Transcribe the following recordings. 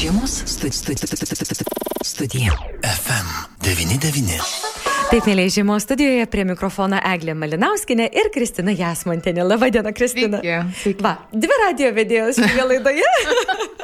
Žiemos studija. FM99. Taip, mėlyje žiemos studijoje prie mikrofono Eglė Malinauskinė ir Kristina Jasmontenė. Labadiena, Kristina. Sveiki, sveiki. Va, dvi radio vedėjos šioje laidoje.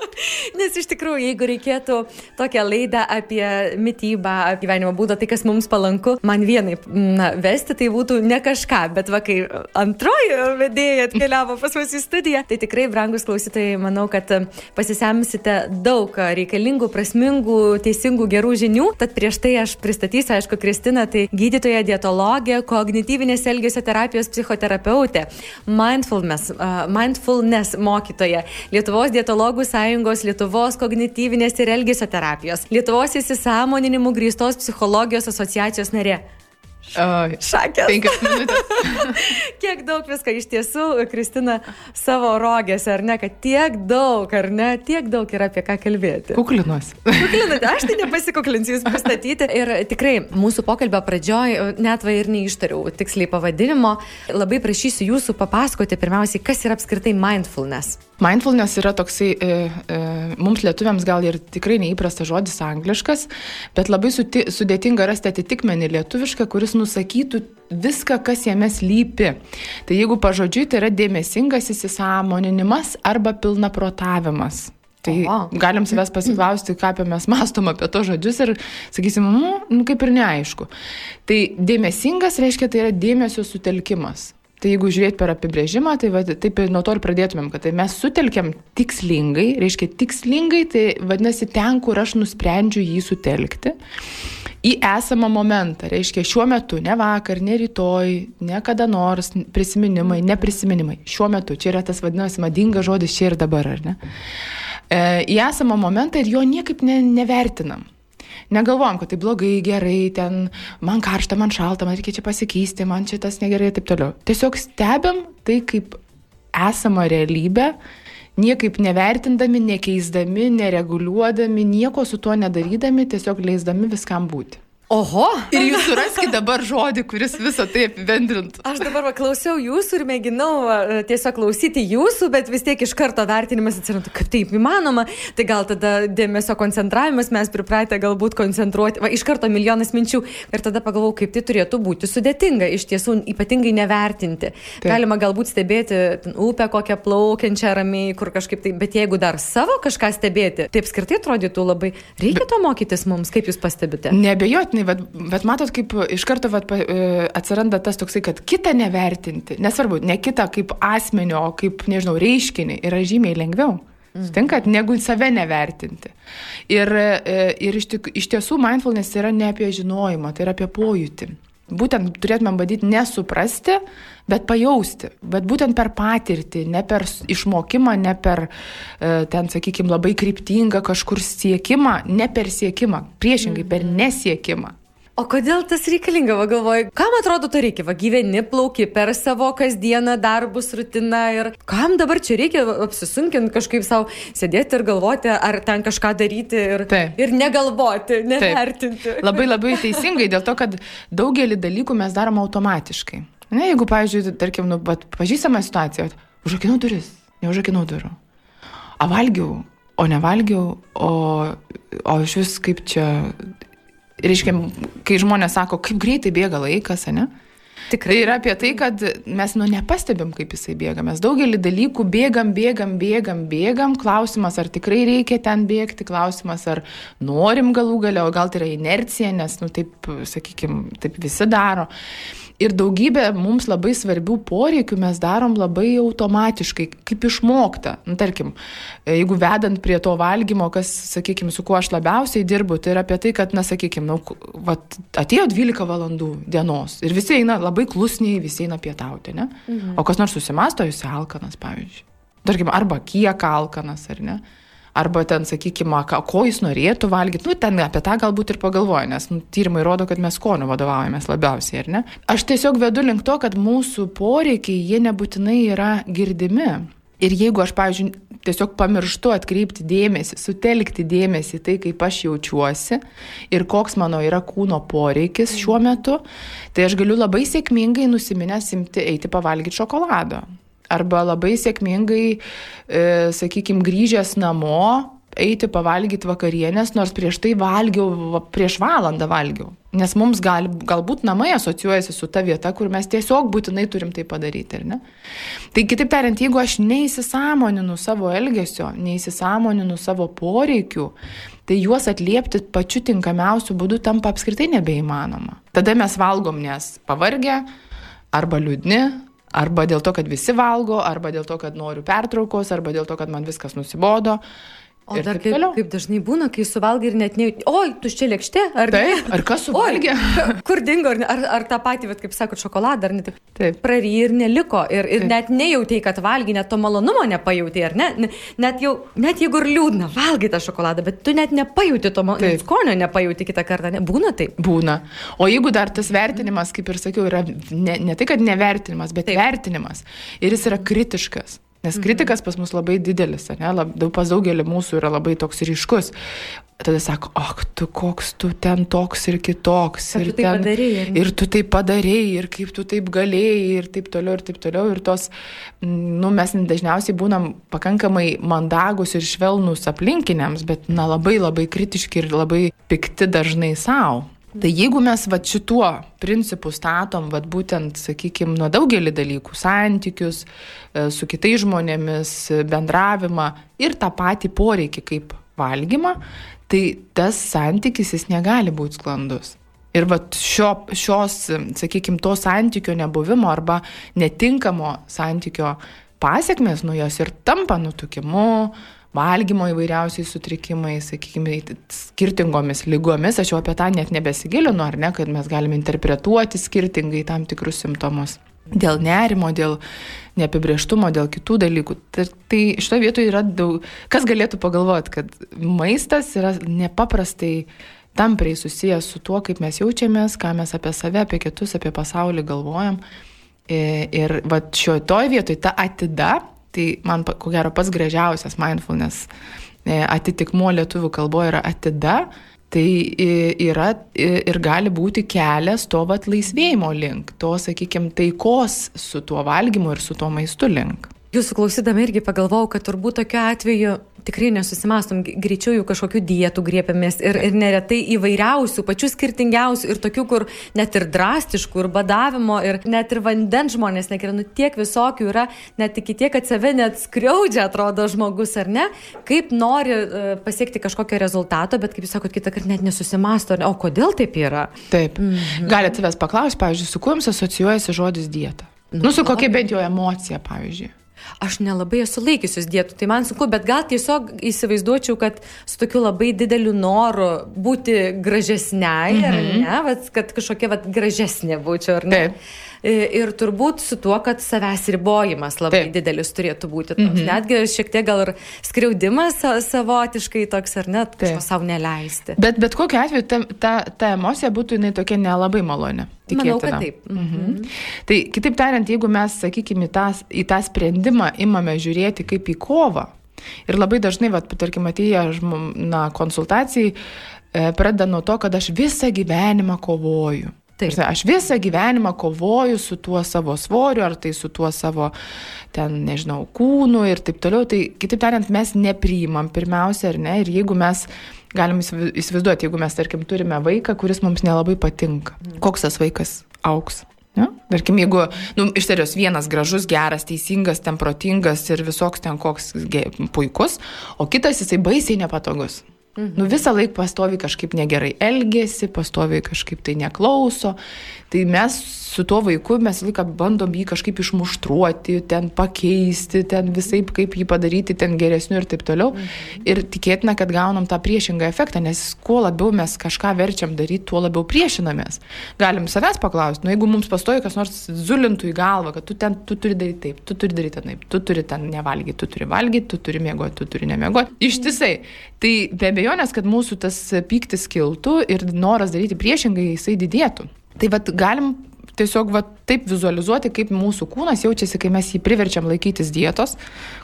Nes iš tikrųjų, jeigu reikėtų tokią laidą apie mytybą, apie gyvenimo būdą, tai kas mums palanku, man vienai na, vesti, tai būtų ne kažką, bet va, kai antroji vedėja atkeliavo pas mus į studiją, tai tikrai, brangus klausytojai, manau, kad pasisemsite daug reikalingų, prasmingų, teisingų, gerų žinių. Tad prieš tai aš pristatysiu, aišku, Kristina, tai gydytoja, dietologė, kognityvinės elgesio terapijos psichoterapeutė, mindfulness, uh, mindfulness mokytoja, Lietuvos dietologų sąjungos, Lietuvos kognityvinės ir elgesio terapijos, Lietuvos įsisamoninimų grįstos psichologijos asociacijos narė. Šakės. penkias minutės. Kiek daug visko iš tiesų, Kristina, savo rogėse, ar ne, kad tiek daug, ar ne, tiek daug yra apie ką kalbėti. Kuklinuosi. Kuklinate, aš tai nepasikuklinsiu jūs pristatyti. Ir tikrai mūsų pokalbio pradžioj net va ir neištariau tiksliai pavadinimo. Labai prašysiu jūsų papasakoti pirmiausiai, kas yra apskritai mindfulness. Mindfulness yra toksai, e, e, mums lietuviams gal ir tikrai neįprastas žodis angliškas, bet labai suti, sudėtinga rasti atitikmenį lietuvišką, kuris nusakytų viską, kas jame slypi. Tai jeigu pažodžiui, tai yra dėmesingas įsisamoninimas arba pilna protavimas. Tai Oho. galim savęs pasiklausti, ką apie mes mastom apie to žodžius ir sakysim, nu, nu kaip ir neaišku. Tai dėmesingas reiškia, tai yra dėmesio sutelkimas. Tai jeigu žiūrėt per apibrėžimą, tai va, taip ir nuo to ir pradėtumėm, kad tai mes sutelkiam tikslingai, reiškia tikslingai, tai vadinasi ten, kur aš nusprendžiu jį sutelkti, į esamą momentą, reiškia šiuo metu, ne vakar, ne rytoj, ne kada nors, prisiminimai, neprisiminimai, šiuo metu, čia yra tas vadinamas madingas žodis čia ir dabar, ar ne? E, į esamą momentą ir jo niekaip ne, nevertinam. Negalvojam, kad tai blogai, gerai, ten man karšta, man šalta, man reikia čia pasikeisti, man čia tas negerai ir taip toliau. Tiesiog stebim tai kaip esamą realybę, niekaip nevertindami, nekeisdami, nereguliuodami, nieko su tuo nedarydami, tiesiog leisdami viskam būti. Oho! Ir jūs suraskite dabar žodį, kuris visą tai apibendrintų. Aš dabar va, klausiau jūsų ir mėginau va, tiesiog klausyti jūsų, bet vis tiek iš karto vertinimas atsiranda, kaip taip įmanoma. Tai gal tada dėmesio koncentravimas, mes pripratę galbūt koncentruoti, va, iš karto milijonas minčių ir tada pagalvojau, kaip tai turėtų būti sudėtinga, iš tiesų ypatingai nevertinti. Taip. Galima galbūt stebėti upę kokią plaukiančią ramiai, kur kažkaip tai, bet jeigu dar savo kažką stebėti, tai apskritai atrodytų labai, reikia to mokytis mums, kaip jūs pastebite. Nebejotinai, bet, bet matot, kaip iš karto vat, e, atsiranda tas toksai, kad kitą nevertinti, nesvarbu, ne kitą kaip asmenio, o kaip, nežinau, reiškinį yra žymiai lengviau. Sutinkat, negu save nevertinti. Ir, e, ir iš, tik, iš tiesų mindfulness yra ne apie žinojimą, tai yra apie pojūtį. Būtent turėtumėm bandyti nesuprasti, bet pajausti. Bet būtent per patirtį, ne per išmokimą, ne per e, ten, sakykime, labai kryptingą kažkur siekimą, ne per siekimą, priešingai per nesiekimą. O kodėl tas reikalinga, va galvoju, kam atrodo to reikia, va gyveni, plauki per savo kasdieną darbus, rutiną ir kam dabar čia reikia apsisunkinti kažkaip savo sėdėti ir galvoti, ar ten kažką daryti ir, Taip. ir negalvoti, nevertinti. Labai labai teisingai, dėl to, kad daugelį dalykų mes darom automatiškai. Ne, jeigu, pavyzdžiui, tarkim, nu, pažįstama situacija, užrakinau duris, neužrakinau durų. A valgiau, o nevalgiau, o, o iš vis kaip čia, reiškia, kai žmonės sako, kaip greitai bėga laikas, ne? Tai yra apie tai, kad mes nu nepastebim, kaip jisai bėga. Mes daugelį dalykų bėgam, bėgam, bėgam, bėgam. Klausimas, ar tikrai reikia ten bėgti, klausimas, ar norim galų galę, o gal tai yra inercija, nes, nu taip, sakykime, taip visi daro. Ir daugybę mums labai svarbių poreikių mes darom labai automatiškai, kaip išmokta. Nu, tarkim, jeigu vedant prie to valgymo, kas, sakykime, su kuo aš labiausiai dirbu, tai yra apie tai, kad, na, sakykime, nu, vat, atėjo 12 valandų dienos ir visi eina labai klusniai, visi eina pietauti, ne? Mhm. O kas nors susimasto, jūs alkanas, pavyzdžiui. Tarkim, arba kiek alkanas, ar ne? Arba ten, sakykime, ką- ko jis norėtų valgyti, nu, ten apie tą galbūt ir pagalvoju, nes nu, tyrimai rodo, kad mes skoniu vadovaujamės labiausiai, ar ne? Aš tiesiog vedu link to, kad mūsų poreikiai, jie nebūtinai yra girdimi. Ir jeigu aš, pavyzdžiui, tiesiog pamirštu atkreipti dėmesį, sutelkti dėmesį tai, kaip aš jaučiuosi ir koks mano yra kūno poreikis šiuo metu, tai aš galiu labai sėkmingai nusiminęs imti eiti pavalgyti šokolado. Arba labai sėkmingai, e, sakykime, grįžęs namo, eiti pavalgyti vakarienės, nors prieš tai valgiau, va, prieš valandą valgiau. Nes mums gali, galbūt namai asocijuojasi su ta vieta, kur mes tiesiog būtinai turim tai padaryti, ar ne? Tai kitaip tariant, jeigu aš neįsisamoninu savo elgesio, neįsisamoninu savo poreikių, tai juos atliepti pačiu tinkamiausiu būdu tampa apskritai nebeįmanoma. Tada mes valgom, nes pavargę, arba liūdni, arba dėl to, kad visi valgo, arba dėl to, kad noriu pertraukos, arba dėl to, kad man viskas nusibodo. O ir dar kaip, toliau. kaip dažnai būna, kai suvalgai ir net ne... Oi, tuščia lėkštė, ar ne? Taip, ar kas suvalgė? Oi, kur dingo, ar, ar, ar tą patį, vat, kaip sakot, šokoladą, ar ne taip? Taip. Praryji ir neliko. Ir, ir taip. net nejautai, kad valgy, net to malonumo nepajautai, ar ne? Net, jau, net jeigu ir liūdna, valgy tą šokoladą, bet tu net nepajauti to skonio, nepajauti kitą kartą. Ne? Būna taip. Būna. O jeigu dar tas vertinimas, kaip ir sakiau, yra ne, ne tai, kad nevertinimas, bet taip. vertinimas. Ir jis yra kritiškas. Nes mhm. kritikas pas mus labai didelis, ne, lab, pas daugelį mūsų yra labai toks ryškus. Tada sako, ak, tu koks tu ten toks ir kitoks. Ar ir, tu ten, padarėjai, ir tu tai padarėjai, ir kaip tu taip galėjai, ir taip toliau, ir taip toliau. Ir tos, nu, mes dažniausiai būnam pakankamai mandagus ir švelnus aplinkiniams, bet, na, labai labai kritiški ir labai pikti dažnai savo. Tai jeigu mes va šituo principu statom, va būtent, sakykime, nuo daugelį dalykų - santykius e, su kitais žmonėmis, bendravimą ir tą patį poreikį kaip valgymą, tai tas santykis jis negali būti sklandus. Ir va šio, šios, sakykime, to santykio nebuvimo arba netinkamo santykio pasiekmes nuo jos ir tampa nutukimu, valgymo įvairiausiais sutrikimais, sakykime, skirtingomis lygomis, aš jau apie tą net nebesigilinu, ar ne, kad mes galime interpretuoti skirtingai tam tikrus simptomus. Dėl nerimo, dėl neapibrieštumo, dėl kitų dalykų. Tai, tai šitoje vietoje yra daug, kas galėtų pagalvoti, kad maistas yra nepaprastai tampriai susijęs su tuo, kaip mes jaučiamės, ką mes apie save, apie kitus, apie pasaulį galvojam. Ir, ir va šioje vietoje ta atida Tai man, ko gero, pats gražiausias mindfulness e, atitikmuo lietuvių kalboje yra atida, tai yra ir gali būti kelias to vat laisvėjimo link, to, sakykime, taikos su tuo valgymu ir su tuo maistu link. Jūsų klausydama irgi pagalvojau, kad turbūt tokiu atveju tikrai nesusimastom, greičiau jų kažkokių dietų griepėmės ir, ir neretai įvairiausių, pačių skirtingiausių ir tokių, kur net ir drastiškų, ir badavimo, ir net ir vandens žmonės negeria, nu tiek visokių yra, net iki tiek, kad save net skriaudžia, atrodo žmogus ar ne, kaip nori uh, pasiekti kažkokio rezultato, bet kaip jūs sakot, kitą kartą net nesusimasto, o kodėl taip yra? Taip. Mhm. Galite savęs paklausti, pavyzdžiui, su kuo jums asocijuojasi žodis dieta? Nu, nu su kokia bent jau emocija, pavyzdžiui aš nelabai esu laikiusius dietų, tai man sunku, bet gal tiesiog įsivaizduočiau, kad su tokiu labai dideliu noru būti gražesniai, mm -hmm. ar mhm. ne, vat, kad kažkokia vat, gražesnė būčiau, ar ne. Taip. Ir turbūt su tuo, kad savęs ribojimas labai Taip. didelis turėtų būti. Toks. Mm -hmm. Netgi šiek tiek gal ir skriaudimas savotiškai toks, ar net kažko savo neleisti. Bet bet kokiu atveju ta, ta, ta emocija būtų jinai tokia nelabai maloni. Tikėtina. Manau, kad taip. Mhm. Mhm. Tai kitaip tariant, jeigu mes, sakykime, į tą, į tą sprendimą imame žiūrėti kaip į kovą, ir labai dažnai, vat, tarkim, atėję na, konsultacijai, e, pradeda nuo to, kad aš visą gyvenimą kovoju. Taip. Aš visą gyvenimą kovoju su tuo savo svoriu, ar tai su tuo savo, ten, nežinau, kūnu ir taip toliau. Tai kitaip tariant, mes nepriimam pirmiausia, ar ne? Ir jeigu mes galim įsivaizduoti, jeigu mes, tarkim, turime vaiką, kuris mums nelabai patinka, mhm. koks tas vaikas auks. Ja? Tarkim, jeigu, nu, iš serijos vienas gražus, geras, teisingas, ten protingas ir visoks ten koks puikus, o kitas jisai baisiai nepatogus. Mhm. Nu, visą laiką pastovi kažkaip negerai elgesi, pastovi kažkaip tai neklauso. Tai mes su tuo vaiku mes laiką bandom jį kažkaip išmuštruoti, ten pakeisti, ten visai kaip jį padaryti ten geresniu ir taip toliau. Mhm. Ir tikėtina, kad gaunam tą priešingą efektą, nes kuo labiau mes kažką verčiam daryti, tuo labiau priešinamės. Galim savęs paklausti, nu jeigu mums pastoja kas nors zulintų į galvą, kad tu ten tu turi daryti taip, tu turi daryti taip, tu turi ten nevalgyti, tu turi valgyti, tu turi mėgoti, tu turi nemiegoti. Ištisai. Tai be abejonės, kad mūsų tas pyktis kiltų ir noras daryti priešingai jisai didėtų. Tai vad galim tiesiog va, taip vizualizuoti, kaip mūsų kūnas jaučiasi, kai mes jį priverčiam laikytis dietos,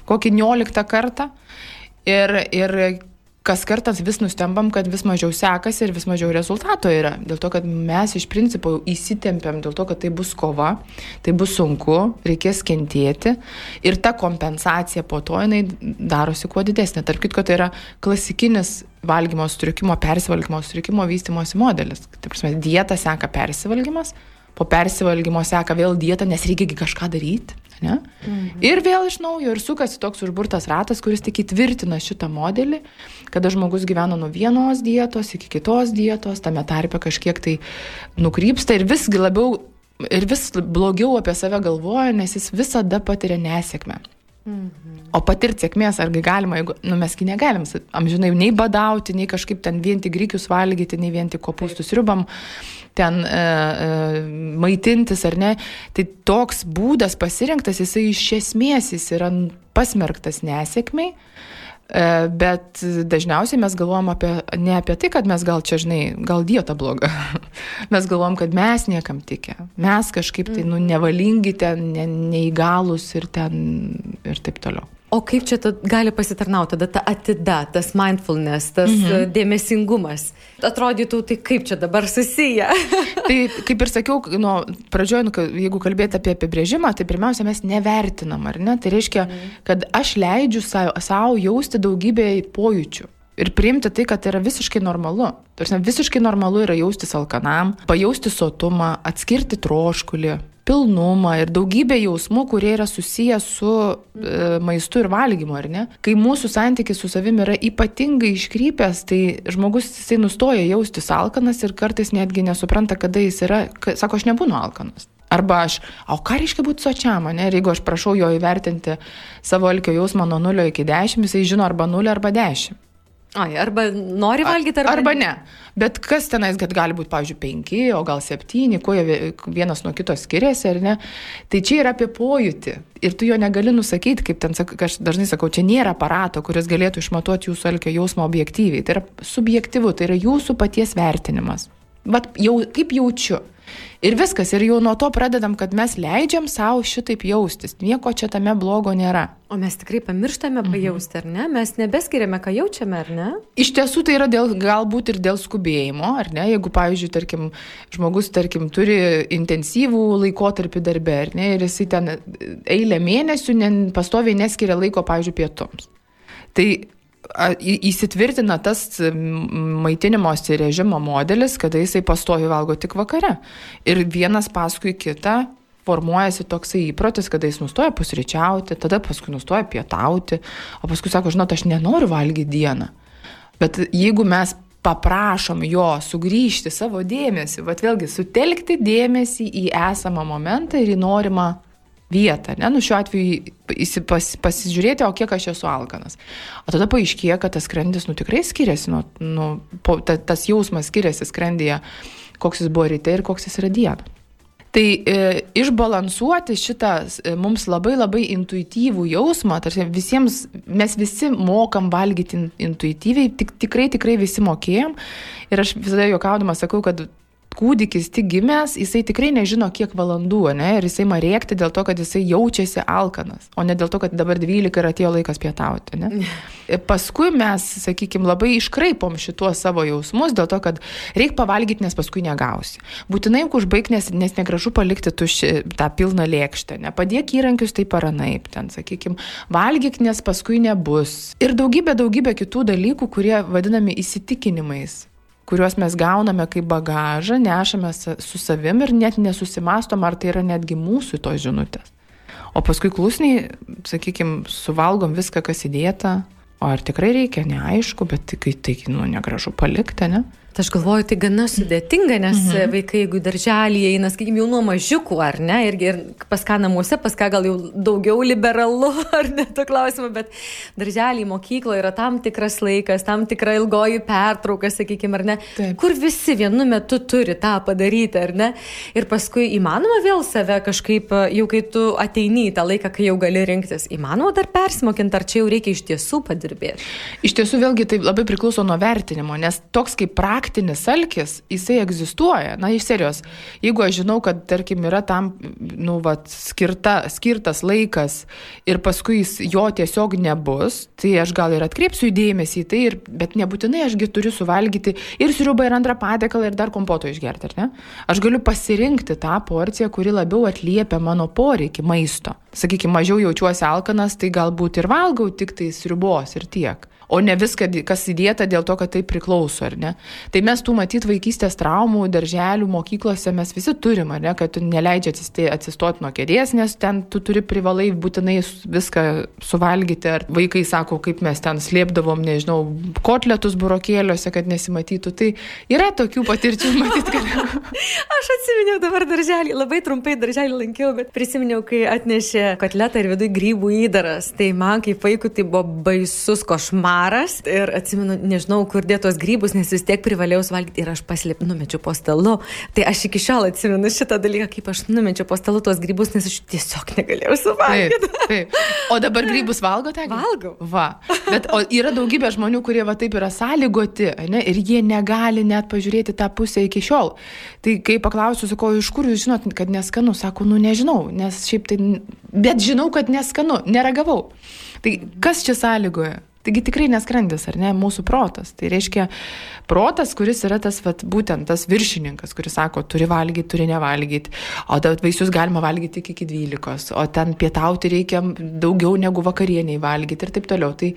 kokį 19 kartą. Ir, ir kas kartas vis nustembam, kad vis mažiau sekasi ir vis mažiau rezultato yra. Dėl to, kad mes iš principo įsitempiam, dėl to, kad tai bus kova, tai bus sunku, reikės kentėti ir ta kompensacija po to jinai darosi kuo didesnė. Tarp kitko, tai yra klasikinis valgymo sutrikimo, persivalgymo sutrikimo vystimosi modelis. Tai prasme, dieta seka persivalgymas, po persivalgymo seka vėl dieta, nes reikia kažką daryti. Ne? Mhm. Ir vėl iš naujo ir sukasi toks užburtas ratas, kuris tik įtvirtina šitą modelį, kada žmogus gyvena nuo vienos dietos iki kitos dietos, tame tarpe kažkiek tai nukrypsta ir visgi labiau ir vis blogiau apie save galvoja, nes jis visada patiria nesėkmę. Mhm. O patirti sėkmės, argi galima, jeigu, nu mesgi negalim, amžinai nei badauti, nei kažkaip ten vien tik grykius valgyti, nei vien tik kopūstus riubam, ten e, e, maitintis ar ne. Tai toks būdas pasirinktas, jisai iš esmės jis yra pasmerktas nesėkmiai. E, bet dažniausiai mes galvom apie, ne apie tai, kad mes gal čia, žinai, gal dieta bloga. mes galvom, kad mes niekam tikė. Mes kažkaip tai, nu, nevalingi ten, ne, neįgalus ir ten ir taip toliau. O kaip čia gali pasitarnauti tada ta atida, tas mindfulness, tas mhm. dėmesingumas? Atrodytų, tai kaip čia dabar susiję? tai kaip ir sakiau, nu, pradžioje, nu, jeigu kalbėti apie apibrėžimą, tai pirmiausia, mes nevertinam, ar ne? Tai reiškia, mhm. kad aš leidžiu savo jausti daugybę pojūčių. Ir priimti tai, kad tai yra visiškai normalu. Tarsi visiškai normalu yra jaustis alkanam, pajausti sotumą, atskirti troškulį, pilnumą ir daugybę jausmų, kurie yra susiję su e, maistu ir valgymu, ar ne? Kai mūsų santykis su savimi yra ypatingai iškrypęs, tai žmogus jisai nustoja jaustis alkanas ir kartais netgi nesupranta, kada jis yra, sako, aš nebūnu alkanas. Arba aš, o ką reiškia būti sočiam, ne? Ir jeigu aš prašau jo įvertinti savo alkio jausmą nuo 0 iki 10, jisai žino arba 0 arba 10. Ai, arba nori valgyti, arba, arba ne. Bet kas tenais, kad gali būti, pavyzdžiui, penki, o gal septyni, kuo jie vienas nuo kito skiriasi, ar ne? Tai čia yra apie pojūtį. Ir tu jo negali nusakyti, kaip ten, aš dažnai sakau, čia nėra aparato, kuris galėtų išmatuoti jūsų alkio jausmą objektyviai. Tai yra subjektivu, tai yra jūsų paties vertinimas. Vat jau, kaip jaučiu. Ir viskas, ir jau nuo to pradedam, kad mes leidžiam savo šitaip jaustis. Nieko čia tame blogo nėra. O mes tikrai pamirštame mhm. pajausti, ar ne? Mes nebeskiriame, ką jaučiame, ar ne? Iš tiesų tai yra dėl, galbūt ir dėl skubėjimo, ar ne? Jeigu, pavyzdžiui, tarkim, žmogus, tarkim, turi intensyvų laikotarpį darbę, ar ne? Ir jisai ten eilę mėnesių ne, pastoviai neskiria laiko, pavyzdžiui, pietums. Tai įsitvirtina tas maitinimosi režimo modelis, kada jisai pastovi valgo tik vakare. Ir vienas paskui kitą formuojasi toksai įprotis, kada jis nustoja pusryčiauti, tada paskui nustoja pietauti, o paskui sako, žinot, aš nenoriu valgyti dieną. Bet jeigu mes paprašom jo sugrįžti savo dėmesį, vad vėlgi sutelkti dėmesį į esamą momentą ir į norimą vietą, ne, nu šiuo atveju pas, pasižiūrėti, o kiek aš esu alkanas. O tada paaiškėja, kad tas skrandis, nu tikrai skiriasi, nu, nu, po, ta, tas jausmas skiriasi skrandyje, koks jis buvo ryte ir koks jis yra dieną. Tai e, išbalansuoti šitą e, mums labai labai intuityvų jausmą, tarsi visiems, mes visi mokam valgyti in, intuityviai, tik, tikrai tikrai visi mokėjom. Ir aš visada juokaudama sakau, kad kūdikis tik gimęs, jisai tikrai nežino, kiek valandų, ne, ir jisai ma rėkti dėl to, kad jisai jaučiasi alkanas, o ne dėl to, kad dabar 12 ir atėjo laikas pietauti. Ne. Ir paskui mes, sakykime, labai iškraipom šituos savo jausmus dėl to, kad reikia pavalgyti, nes paskui negausi. Būtinai užbaig, nes, nes negražu palikti tuščią tą pilną lėkštę, nepadėk įrankius taip ar anaip, ten, sakykime, valgyk, nes paskui nebus. Ir daugybė, daugybė kitų dalykų, kurie vadinami įsitikinimais kuriuos mes gauname kaip bagažą, nešame su savim ir net nesusimastom, ar tai yra netgi mūsų tos žinutės. O paskui klusniai, sakykime, suvalgom viską, kas įdėta, o ar tikrai reikia, neaišku, bet tai, tai nu, negražu palikti, ne? Tai aš galvoju, tai gana sudėtinga, nes mhm. vaikai, jeigu darželį eina, sakykime, jau nuo mažiukų, ar ne, irgi ir pas ką namuose, pas ką gal jau daugiau liberalu, ar ne, to klausimu, bet darželį, mokykloje yra tam tikras laikas, tam tikra ilgoji pertrauka, sakykime, ar ne, Taip. kur visi vienu metu turi tą padaryti, ar ne, ir paskui įmanoma vėl save kažkaip, jau kai tu ateini į tą laiką, kai jau gali rinktis, įmanoma dar persimokinti, ar čia jau reikia iš tiesų padirbėti. Iš tiesų vėlgi tai labai priklauso nuo vertinimo, nes toks kaip praktika, faktinis alkis, jisai egzistuoja. Na, iš serijos, jeigu aš žinau, kad, tarkim, yra tam, nu, vat, skirta, skirtas laikas ir paskui jis, jo tiesiog nebus, tai aš gal ir atkreipsiu įdėmėsi į tai, ir, bet nebūtinai ašgi turiu suvalgyti ir sriubą, ir antrą patiekalą, ir dar kompoto išgerti, ar ne? Aš galiu pasirinkti tą porciją, kuri labiau atliepia mano poreikį maisto. Sakykime, mažiau jaučiuosi alkanas, tai galbūt ir valgau tik tai sriubos ir tiek o ne viską, kas įdėta dėl to, kad tai priklauso, ar ne? Tai mes tų matyt vaikystės traumų, darželių, mokyklose mes visi turim, ne, kad tu neleidžia atsistoti nuo kėdės, nes ten tu turi privalai būtinai viską suvalgyti, ar vaikai sako, kaip mes ten slėpdavom, nežinau, kotletus burokėliuose, kad nesimatytų. Tai yra tokių patirčių, matyt, kad... Aš atsiminiau dabar darželį, labai trumpai darželį lankiau, bet prisiminiau, kai atnešė kotletą ir viduje grybų įdaras. Tai man kaip vaikų tai buvo baisus košmaras maras ir atsimenu, nežinau, kur dėtos grybus, nes vis tiek privalėjau valgyti ir aš paslėp, numečiau po stalu. Tai aš iki šiol atsimenu šitą dalyką, kaip aš numečiau po stalu tuos grybus, nes aš tiesiog negalėjau suvalgyti. Taip, taip. O dabar grybus valgote? Valgau. Va. Bet yra daugybė žmonių, kurie va taip yra sąlygoti ne, ir jie negali net pažiūrėti tą pusę iki šiol. Tai kai paklausiu, sakau, iš kur jūs žinot, kad neskanu, sako, nu nežinau, nes šiaip tai, bet žinau, kad neskanu, neragavau. Tai kas čia sąlygoja? Taigi tikrai neskrandis, ar ne, mūsų protas. Tai reiškia protas, kuris yra tas, vat, būtent tas viršininkas, kuris sako, turi valgyti, turi nevalgyti, o vaisius galima valgyti tik iki 12, o ten pietauti reikia daugiau negu vakarieniai valgyti ir taip toliau. Tai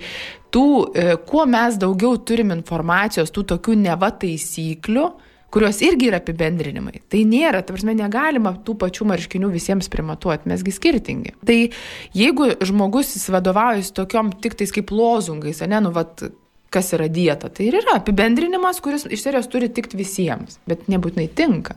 tų, e, kuo mes daugiau turim informacijos, tų tokių neva taisyklių, kurios irgi yra apibendrinimai. Tai nėra, ta prasme, negalima tų pačių marškinių visiems primatuoti, mesgi skirtingi. Tai jeigu žmogus vadovaujasi tokiom tik tais kaip lozungais, ne, nu, vat, kas yra dieta, tai ir yra apibendrinimas, kuris iš serijos turi tikti visiems, bet nebūtinai tinka.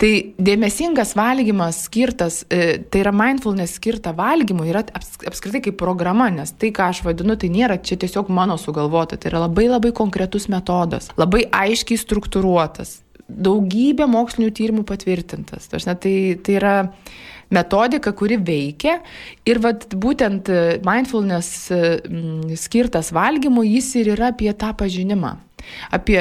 Tai dėmesingas valgymas skirtas, e, tai yra mindfulness skirta valgymui, yra apskritai kaip programa, nes tai, ką aš vadinu, tai nėra čia tiesiog mano sugalvota, tai yra labai labai konkretus metodas, labai aiškiai struktūruotas, daugybė mokslinių tyrimų patvirtintas. Tai, tai yra metodika, kuri veikia ir vat, būtent mindfulness skirtas valgymui jis ir yra apie tą pažinimą apie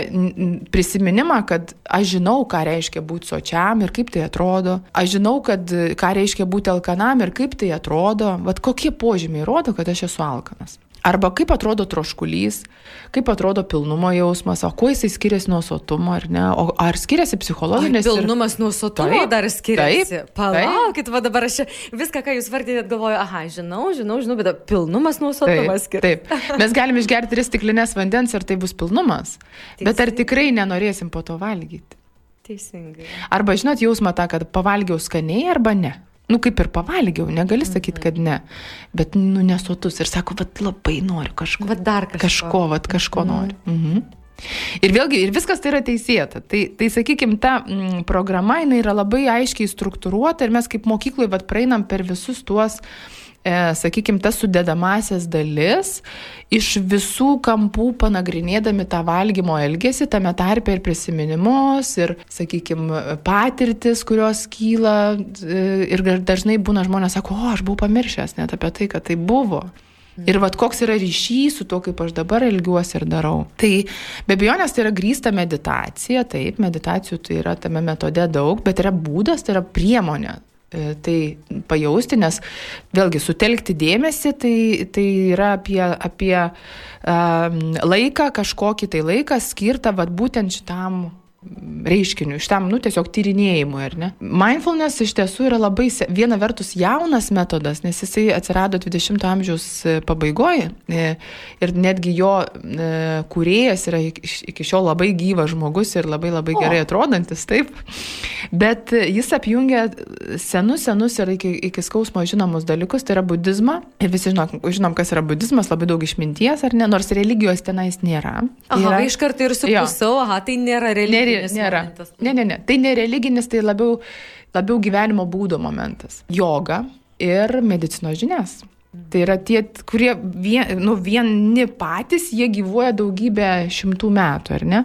prisiminimą, kad aš žinau, ką reiškia būti sočiam ir kaip tai atrodo, aš žinau, kad ką reiškia būti alkanam ir kaip tai atrodo, vad kokie požymiai rodo, kad aš esu alkanas. Arba kaip atrodo troškulys, kaip atrodo pilnumo jausmas, o kuo jisai skiriasi nuo sotumo ar ne, o ar skiriasi psichologinis. Ai, pilnumas ir... nuo sotumo taip, dar skiriasi. Taip, Palaukit, va dabar aš viską, ką jūs vardinėt, galvoju, aha, žinau, žinau, žinau, bet pilnumas nuo sotumo skiriasi. Taip, mes galime išgerti tris stiklinės vandens ir tai bus pilnumas. Teisingai. Bet ar tikrai nenorėsim po to valgyti? Teisingai. Arba žinot jausmą tą, kad pavalgiau skaniai arba ne. Nu, kaip ir pavalgiau, negali sakyti, kad ne. Bet, nu, nesotus. Ir sako, vad labai noriu kažko. Vad dar kažko. Kažko, vad kažko mhm. noriu. Mhm. Ir vėlgi, ir viskas tai yra teisėta. Tai, tai sakykime, ta mm, programa, jinai yra labai aiškiai struktūruota ir mes kaip mokykloje, vad praeinam per visus tuos uh, e, sakykime, tas sudedamasias dalis iš visų kampų panagrinėdami tą valgymo elgesį, tame tarpe ir prisiminimus, ir, sakykime, patirtis, kurios kyla. E, ir dažnai būna žmonės sako, o aš buvau pamiršęs net apie tai, kad tai buvo. Ir vad koks yra ryšys su to, kaip aš dabar elgiuosi ir darau. Tai be abejonės tai yra grįsta meditacija, taip, meditacijų tai yra tame metode daug, bet yra būdas, tai yra priemonė tai pajausti, nes vėlgi sutelkti dėmesį tai, tai yra apie, apie um, laiką, kažkokį tai laiką skirtą vat, būtent šitam reiškiniu, šitam, nu, tiesiog tyrinėjimui, ar ne? Mindfulness iš tiesų yra labai viena vertus jaunas metodas, nes jisai atsirado 20-ojo amžiaus e, pabaigoje ir netgi jo e, kūrėjas yra iki šiol labai gyvas žmogus ir labai labai gerai atrodantis, taip. Bet jis apjungia senus, senus ir iki, iki skausmo žinomus dalykus, tai yra budizmą. Ir visi žinom, žinom, kas yra budizmas, labai daug išminties, ar ne, nors religijos tenais nėra. Aha, yra... iš karto ir supusau, aha, tai nėra religija nėra. Momentas. Ne, ne, ne. Tai nereliginis, tai labiau, labiau gyvenimo būdo momentas. Joga ir medicinos žinias. Tai yra tie, kurie vien, nu, vieni patys, jie gyvuoja daugybę šimtų metų, ar ne?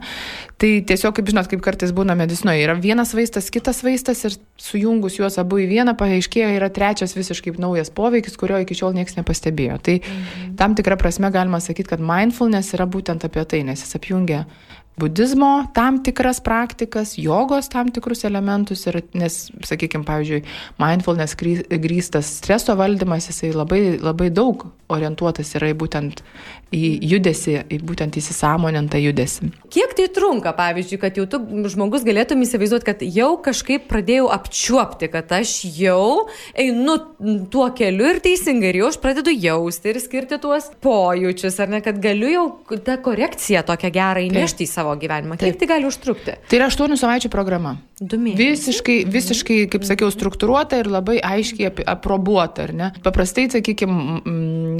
Tai tiesiog, kaip žinot, kaip kartais būna medicinoje, yra vienas vaistas, kitas vaistas ir sujungus juos abu į vieną paaiškėjo, yra trečias visiškai naujas poveikis, kurio iki šiol niekas nepastebėjo. Tai mhm. tam tikrą prasme galima sakyti, kad mindfulness yra būtent apie tai, nes jis apjungia budizmo tam tikras praktikas, jogos tam tikrus elementus, ir, nes, sakykime, pavyzdžiui, mindfulness grįstas streso valdymas, jisai labai, labai daug orientuotas yra į būtent į judesi, į būtent įsisamonintą judesi. Kiek tai trunka, pavyzdžiui, kad jau tu žmogus galėtum įsivaizduoti, kad jau kažkaip pradėjau apčiuopti, kad aš jau einu tuo keliu ir teisingai, ir jau aš pradedu jausti ir skirti tuos pojūčius, ar ne, kad galiu jau tą korekciją tokią gerą įnešti Taip. į savo gyvenimą. Kiek Taip. tai gali užtrukti? Tai yra 8 savaičių programa. Visiškai, visiškai, kaip sakiau, struktūruota ir labai aiškiai aprobuota, ar ne? Paprastai, sakykime,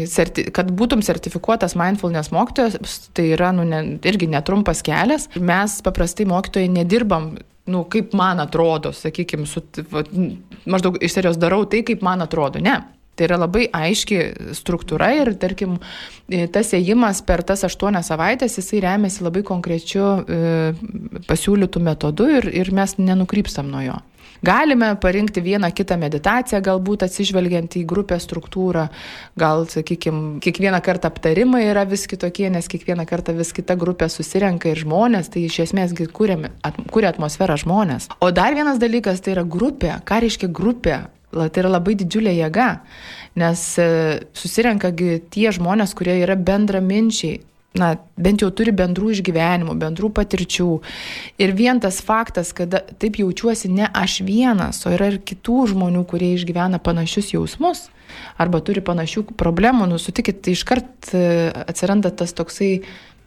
kad būtum sertifikuotas mindfulness mokytojas, tai yra nu, ne, irgi netrumpas kelias. Mes paprastai mokytojai nedirbam nu, kaip man atrodo, sakykime, su, va, maždaug iš serijos darau tai, kaip man atrodo. Ne. Tai yra labai aiški struktūra ir, tarkim, tas ėjimas per tas aštuonias savaitės, jisai remiasi labai konkrečiu e, pasiūlytų metodu ir, ir mes nenukrypstam nuo jo. Galime parinkti vieną kitą meditaciją, galbūt atsižvelgiant į grupės struktūrą, gal, sakykime, kiekvieną kartą aptarimai yra vis kitokie, nes kiekvieną kartą vis kita grupė susirenka ir žmonės, tai iš esmės at, kuria atmosferą žmonės. O dar vienas dalykas tai yra grupė. Ką reiškia grupė? Tai yra labai didžiulė jėga, nes e, susirenka tie žmonės, kurie yra bendraminčiai, na, bent jau turi bendrų išgyvenimų, bendrų patirčių. Ir vien tas faktas, kad taip jaučiuosi ne aš vienas, o yra ir kitų žmonių, kurie išgyvena panašius jausmus arba turi panašių problemų, nu, sutikit, tai iškart e, atsiranda tas toksai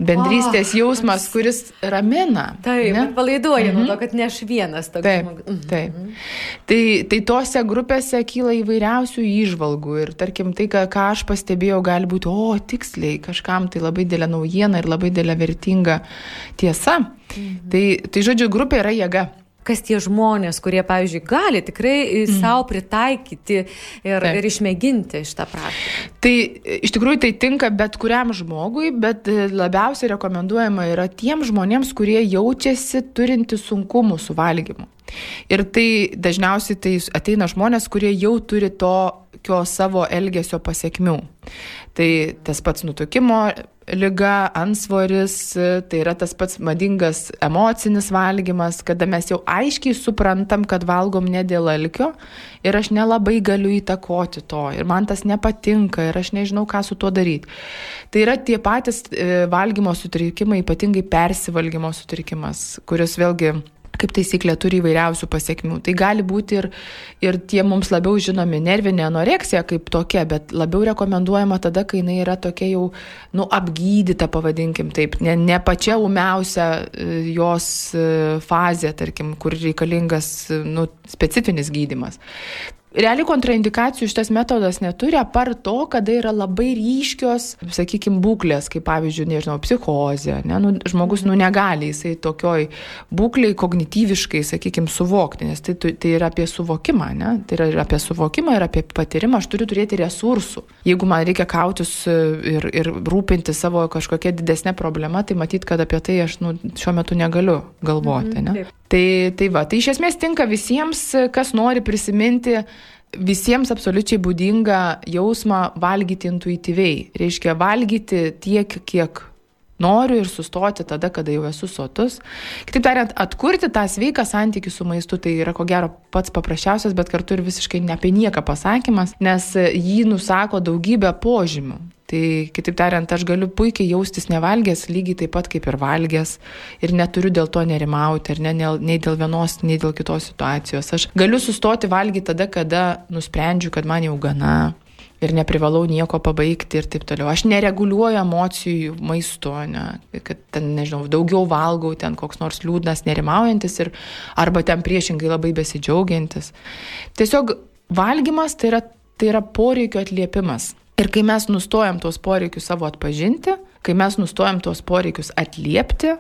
bendrystės oh, jausmas, kuris ramina. Taip, palaiduoja mhm. nuo to, kad ne aš vienas toks. Taip, mhm. taip. Tai, tai tose grupėse kyla įvairiausių įžvalgų ir tarkim tai, ką, ką aš pastebėjau, gali būti, o tiksliai, kažkam tai labai dėlė naujiena ir labai dėlė vertinga tiesa. Mhm. Tai, tai žodžiu, grupė yra jėga kas tie žmonės, kurie, pavyzdžiui, gali tikrai mm. savo pritaikyti ir, Taip. ir išmėginti šitą praktiką. Tai iš tikrųjų tai tinka bet kuriam žmogui, bet e, labiausiai rekomenduojama yra tiem žmonėms, kurie jaučiasi turinti sunkumų su valgymu. Ir tai dažniausiai tai ateina žmonės, kurie jau turi tokio savo elgesio pasiekmių. Tai tas pats nutukimo lyga, ansvoris, tai yra tas pats madingas emocinis valgymas, kada mes jau aiškiai suprantam, kad valgom ne dėl alkio ir aš nelabai galiu įtakoti to ir man tas nepatinka ir aš nežinau, ką su tuo daryti. Tai yra tie patys e, valgymo sutrikimai, ypatingai persivalgymo sutrikimas, kuris vėlgi kaip taisyklė turi įvairiausių pasiekmių. Tai gali būti ir, ir tie mums labiau žinomi nervinė anoreksija kaip tokia, bet labiau rekomenduojama tada, kai jinai yra tokia jau, nu, apgydyta, pavadinkim taip, ne, ne pačia umiausia e, jos e, fazė, tarkim, kur reikalingas, nu, specifinis gydimas. Realiai kontraindikacijų šitas metodas neturi, apart to, kada yra labai ryškios, sakykime, būklės, kaip pavyzdžiui, nežinau, psichozė. Ne? Nu, žmogus nu, negali jisai tokioj būkliai kognityviškai, sakykime, suvokti, nes tai, tai yra apie suvokimą, ne? tai yra apie suvokimą ir apie patyrimą, aš turiu turėti resursų. Jeigu man reikia kautis e, ir, ir rūpinti savo kažkokia didesnė problema, tai matyt, kad apie tai aš nu, šiuo metu negaliu galvoti. Mhm, ne? Tai, tai va, tai iš esmės tinka visiems, kas nori prisiminti visiems absoliučiai būdinga jausmą valgyti intuityviai. Reiškia valgyti tiek, kiek noriu ir sustoti tada, kada jau esu sotus. Kitaip tariant, atkurti tą sveiką santykių su maistu tai yra ko gero pats paprasčiausias, bet kartu ir visiškai ne apie nieką pasakymas, nes jį nusako daugybę požymių. Tai kitaip tariant, aš galiu puikiai jaustis nevalgęs, lygiai taip pat kaip ir valgęs ir neturiu dėl to nerimauti, ar ne, nei dėl vienos, nei dėl kitos situacijos. Aš galiu sustoti valgyti tada, kada nusprendžiu, kad man jau gana ir neprivalau nieko pabaigti ir taip toliau. Aš nereguliuoju emocijų maistu, ne, kad ten, nežinau, daugiau valgau, ten koks nors liūdnas, nerimaujantis ir arba ten priešingai labai besidžiaugiantis. Tiesiog valgymas tai yra, tai yra poreikio atliepimas. Ir kai mes nustojam tuos poreikius savo atpažinti, kai mes nustojam tuos poreikius atliepti,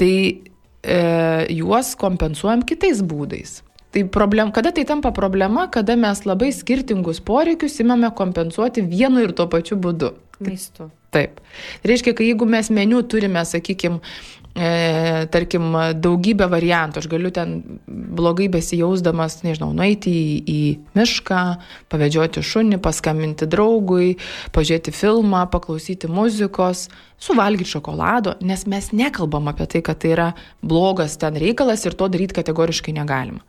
tai e, juos kompensuojam kitais būdais. Tai problem, kada tai tampa problema, kada mes labai skirtingus poreikius imame kompensuoti vienu ir tuo pačiu būdu. Maistu. Taip. Tai reiškia, kad jeigu mes meniu turime, sakykime, e, tarkim, daugybę variantų. Aš galiu ten blogai besijausdamas, nežinau, nueiti į, į mišką, pavedžioti šunį, paskambinti draugui, pažiūrėti filmą, paklausyti muzikos, suvalgyti šokolado, nes mes nekalbam apie tai, kad tai yra blogas ten reikalas ir to daryti kategoriškai negalima.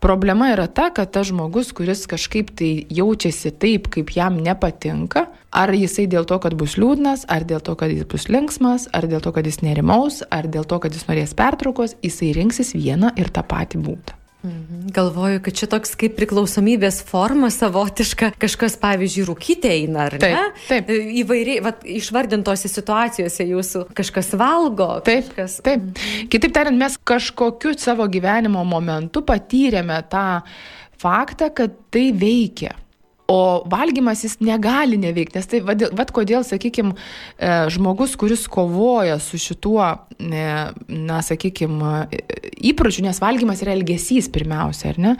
Problema yra ta, kad tas žmogus, kuris kažkaip tai jaučiasi taip, kaip jam nepatinka, ar jisai dėl to, kad bus liūdnas, ar dėl to, kad jis bus linksmas, ar dėl to, kad jis nerimaus, ar dėl to, kad jis norės pertraukos, jisai rinksis vieną ir tą patį būdą. Mhm. Galvoju, kad čia toks kaip priklausomybės forma savotiška, kažkas, pavyzdžiui, rūkyti eina, ar taip, ne? Taip. Įvairiai, va, išvardintose situacijose jūsų kažkas valgo. Taip, kažkas... taip. Kitaip tariant, mes kažkokiu savo gyvenimo momentu patyrėme tą faktą, kad tai veikia. O valgymas jis negali neveikti, nes tai vad, vad kodėl, sakykime, žmogus, kuris kovoja su šituo, na, sakykime, įpročiu, nes valgymas yra elgesys pirmiausia, ar ne?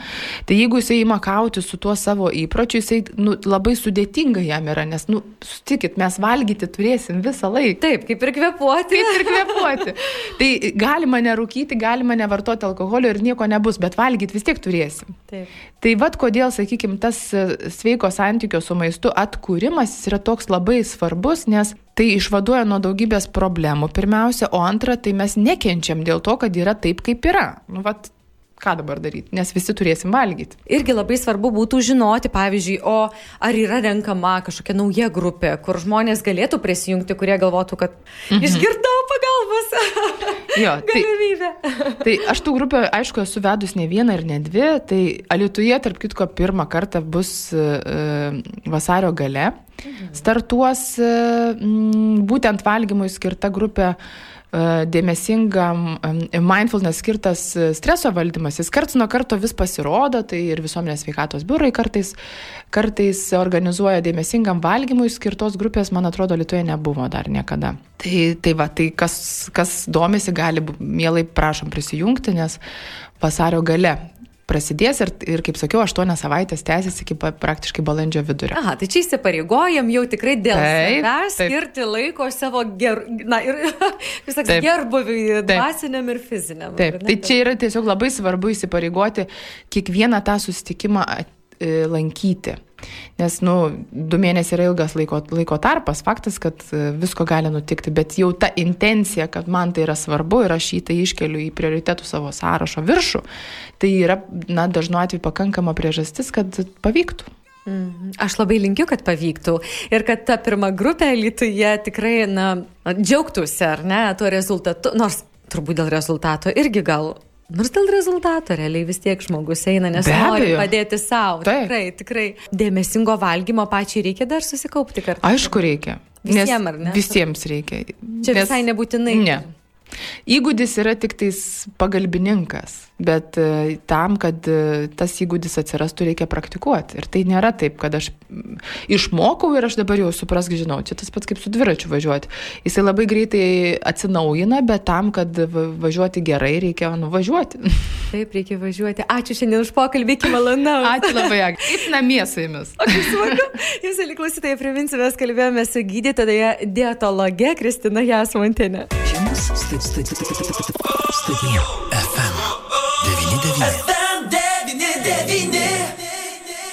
Tai jeigu jisai ima kauti su tuo savo įpročiu, jisai nu, labai sudėtinga jam yra, nes, nu, sutikit, mes valgyti turėsim visą laiką. Taip, kaip ir kvepuoti. Kaip ir kvepuoti. tai galima nerūkyti, galima nevartoti alkoholio ir nieko nebus, bet valgyti vis tiek turėsim. Taip. Tai vad kodėl, sakykime, tas sveikas sveiko santykio su maistu atkūrimas yra toks labai svarbus, nes tai išvaduoja nuo daugybės problemų pirmiausia, o antra, tai mes nekenčiam dėl to, kad yra taip, kaip yra. Nu, vat, ką dabar daryti, nes visi turėsim valgyti. Irgi labai svarbu būtų žinoti, pavyzdžiui, o ar yra renkama kažkokia nauja grupė, kur žmonės galėtų prisijungti, kurie galvotų, kad mhm. išgirdau pagalbos. Jo, tai, galimybę. tai aš tų grupių, aišku, esu vedus ne vieną ir ne dvi, tai Alietuje, tarp kitko, pirmą kartą bus uh, vasario gale. Mhm. Startuos uh, būtent valgymui skirta grupė uh, dėmesingam mindfulness skirtas streso valdymas, jis karts nuo karto vis pasirodo, tai ir visuomenės sveikatos biurai kartais, kartais organizuoja dėmesingam valgymui skirtos grupės, man atrodo, Lietuvoje nebuvo dar niekada. Tai, tai va, tai kas, kas domisi, gali mielai prašom prisijungti, nes vasario gale prasidės ir, ir kaip sakiau, aštuonias savaitės tęsis iki praktiškai balandžio vidurio. Aha, tai čia įsipareigojam jau tikrai dėl savęs skirti laiko savo ger, na, ir, visaks, gerbuviui, dvasiniam ir fiziniam. Taip, tai čia yra tiesiog labai svarbu įsipareigoti kiekvieną tą susitikimą e, lankyti. Nes, nu, du mėnesiai yra ilgas laiko, laiko tarpas, faktas, kad e, visko gali nutikti, bet jau ta intencija, kad man tai yra svarbu ir aš jį tai iškeliu į prioritetų savo sąrašo viršų, tai yra, na, dažnu atveju pakankama priežastis, kad pavyktų. Mhm. Aš labai linkiu, kad pavyktų ir kad ta pirma grupė Lietuvoje tikrai, na, džiaugtųsi, ar ne, tuo rezultatu, nors turbūt dėl rezultato irgi gal Nors dėl rezultato realiai vis tiek žmogus eina, nes Be nori abejo. padėti savo. Tikrai, tikrai. Dėmesingo valgymo pačiai reikia dar susikaupti kartu. Aišku, reikia. Visiems, ar ne? Visiems reikia. Čia nes... visai nebūtinai. Ne. Įgūdis yra tik tais pagalbininkas, bet e, tam, kad e, tas įgūdis atsirastų, reikia praktikuoti. Ir tai nėra taip, kad aš išmokau ir aš dabar jau suprask, žinau, čia tas pats kaip su dviračiu važiuoti. Jisai labai greitai atsinaujina, bet tam, kad važiuoti gerai, reikia nuvažiuoti. Taip, reikia važiuoti. Ačiū šiandien už pokalbį, iki malonaus. Ačiū labai, kaip namie su jumis. O kaip smagu. Jūs, aliklausytai, priminsiu, mes kalbėjome su gydytoja dietologe Kristina Jasmontinė. Studijas. Studija. FM 99. FM 99.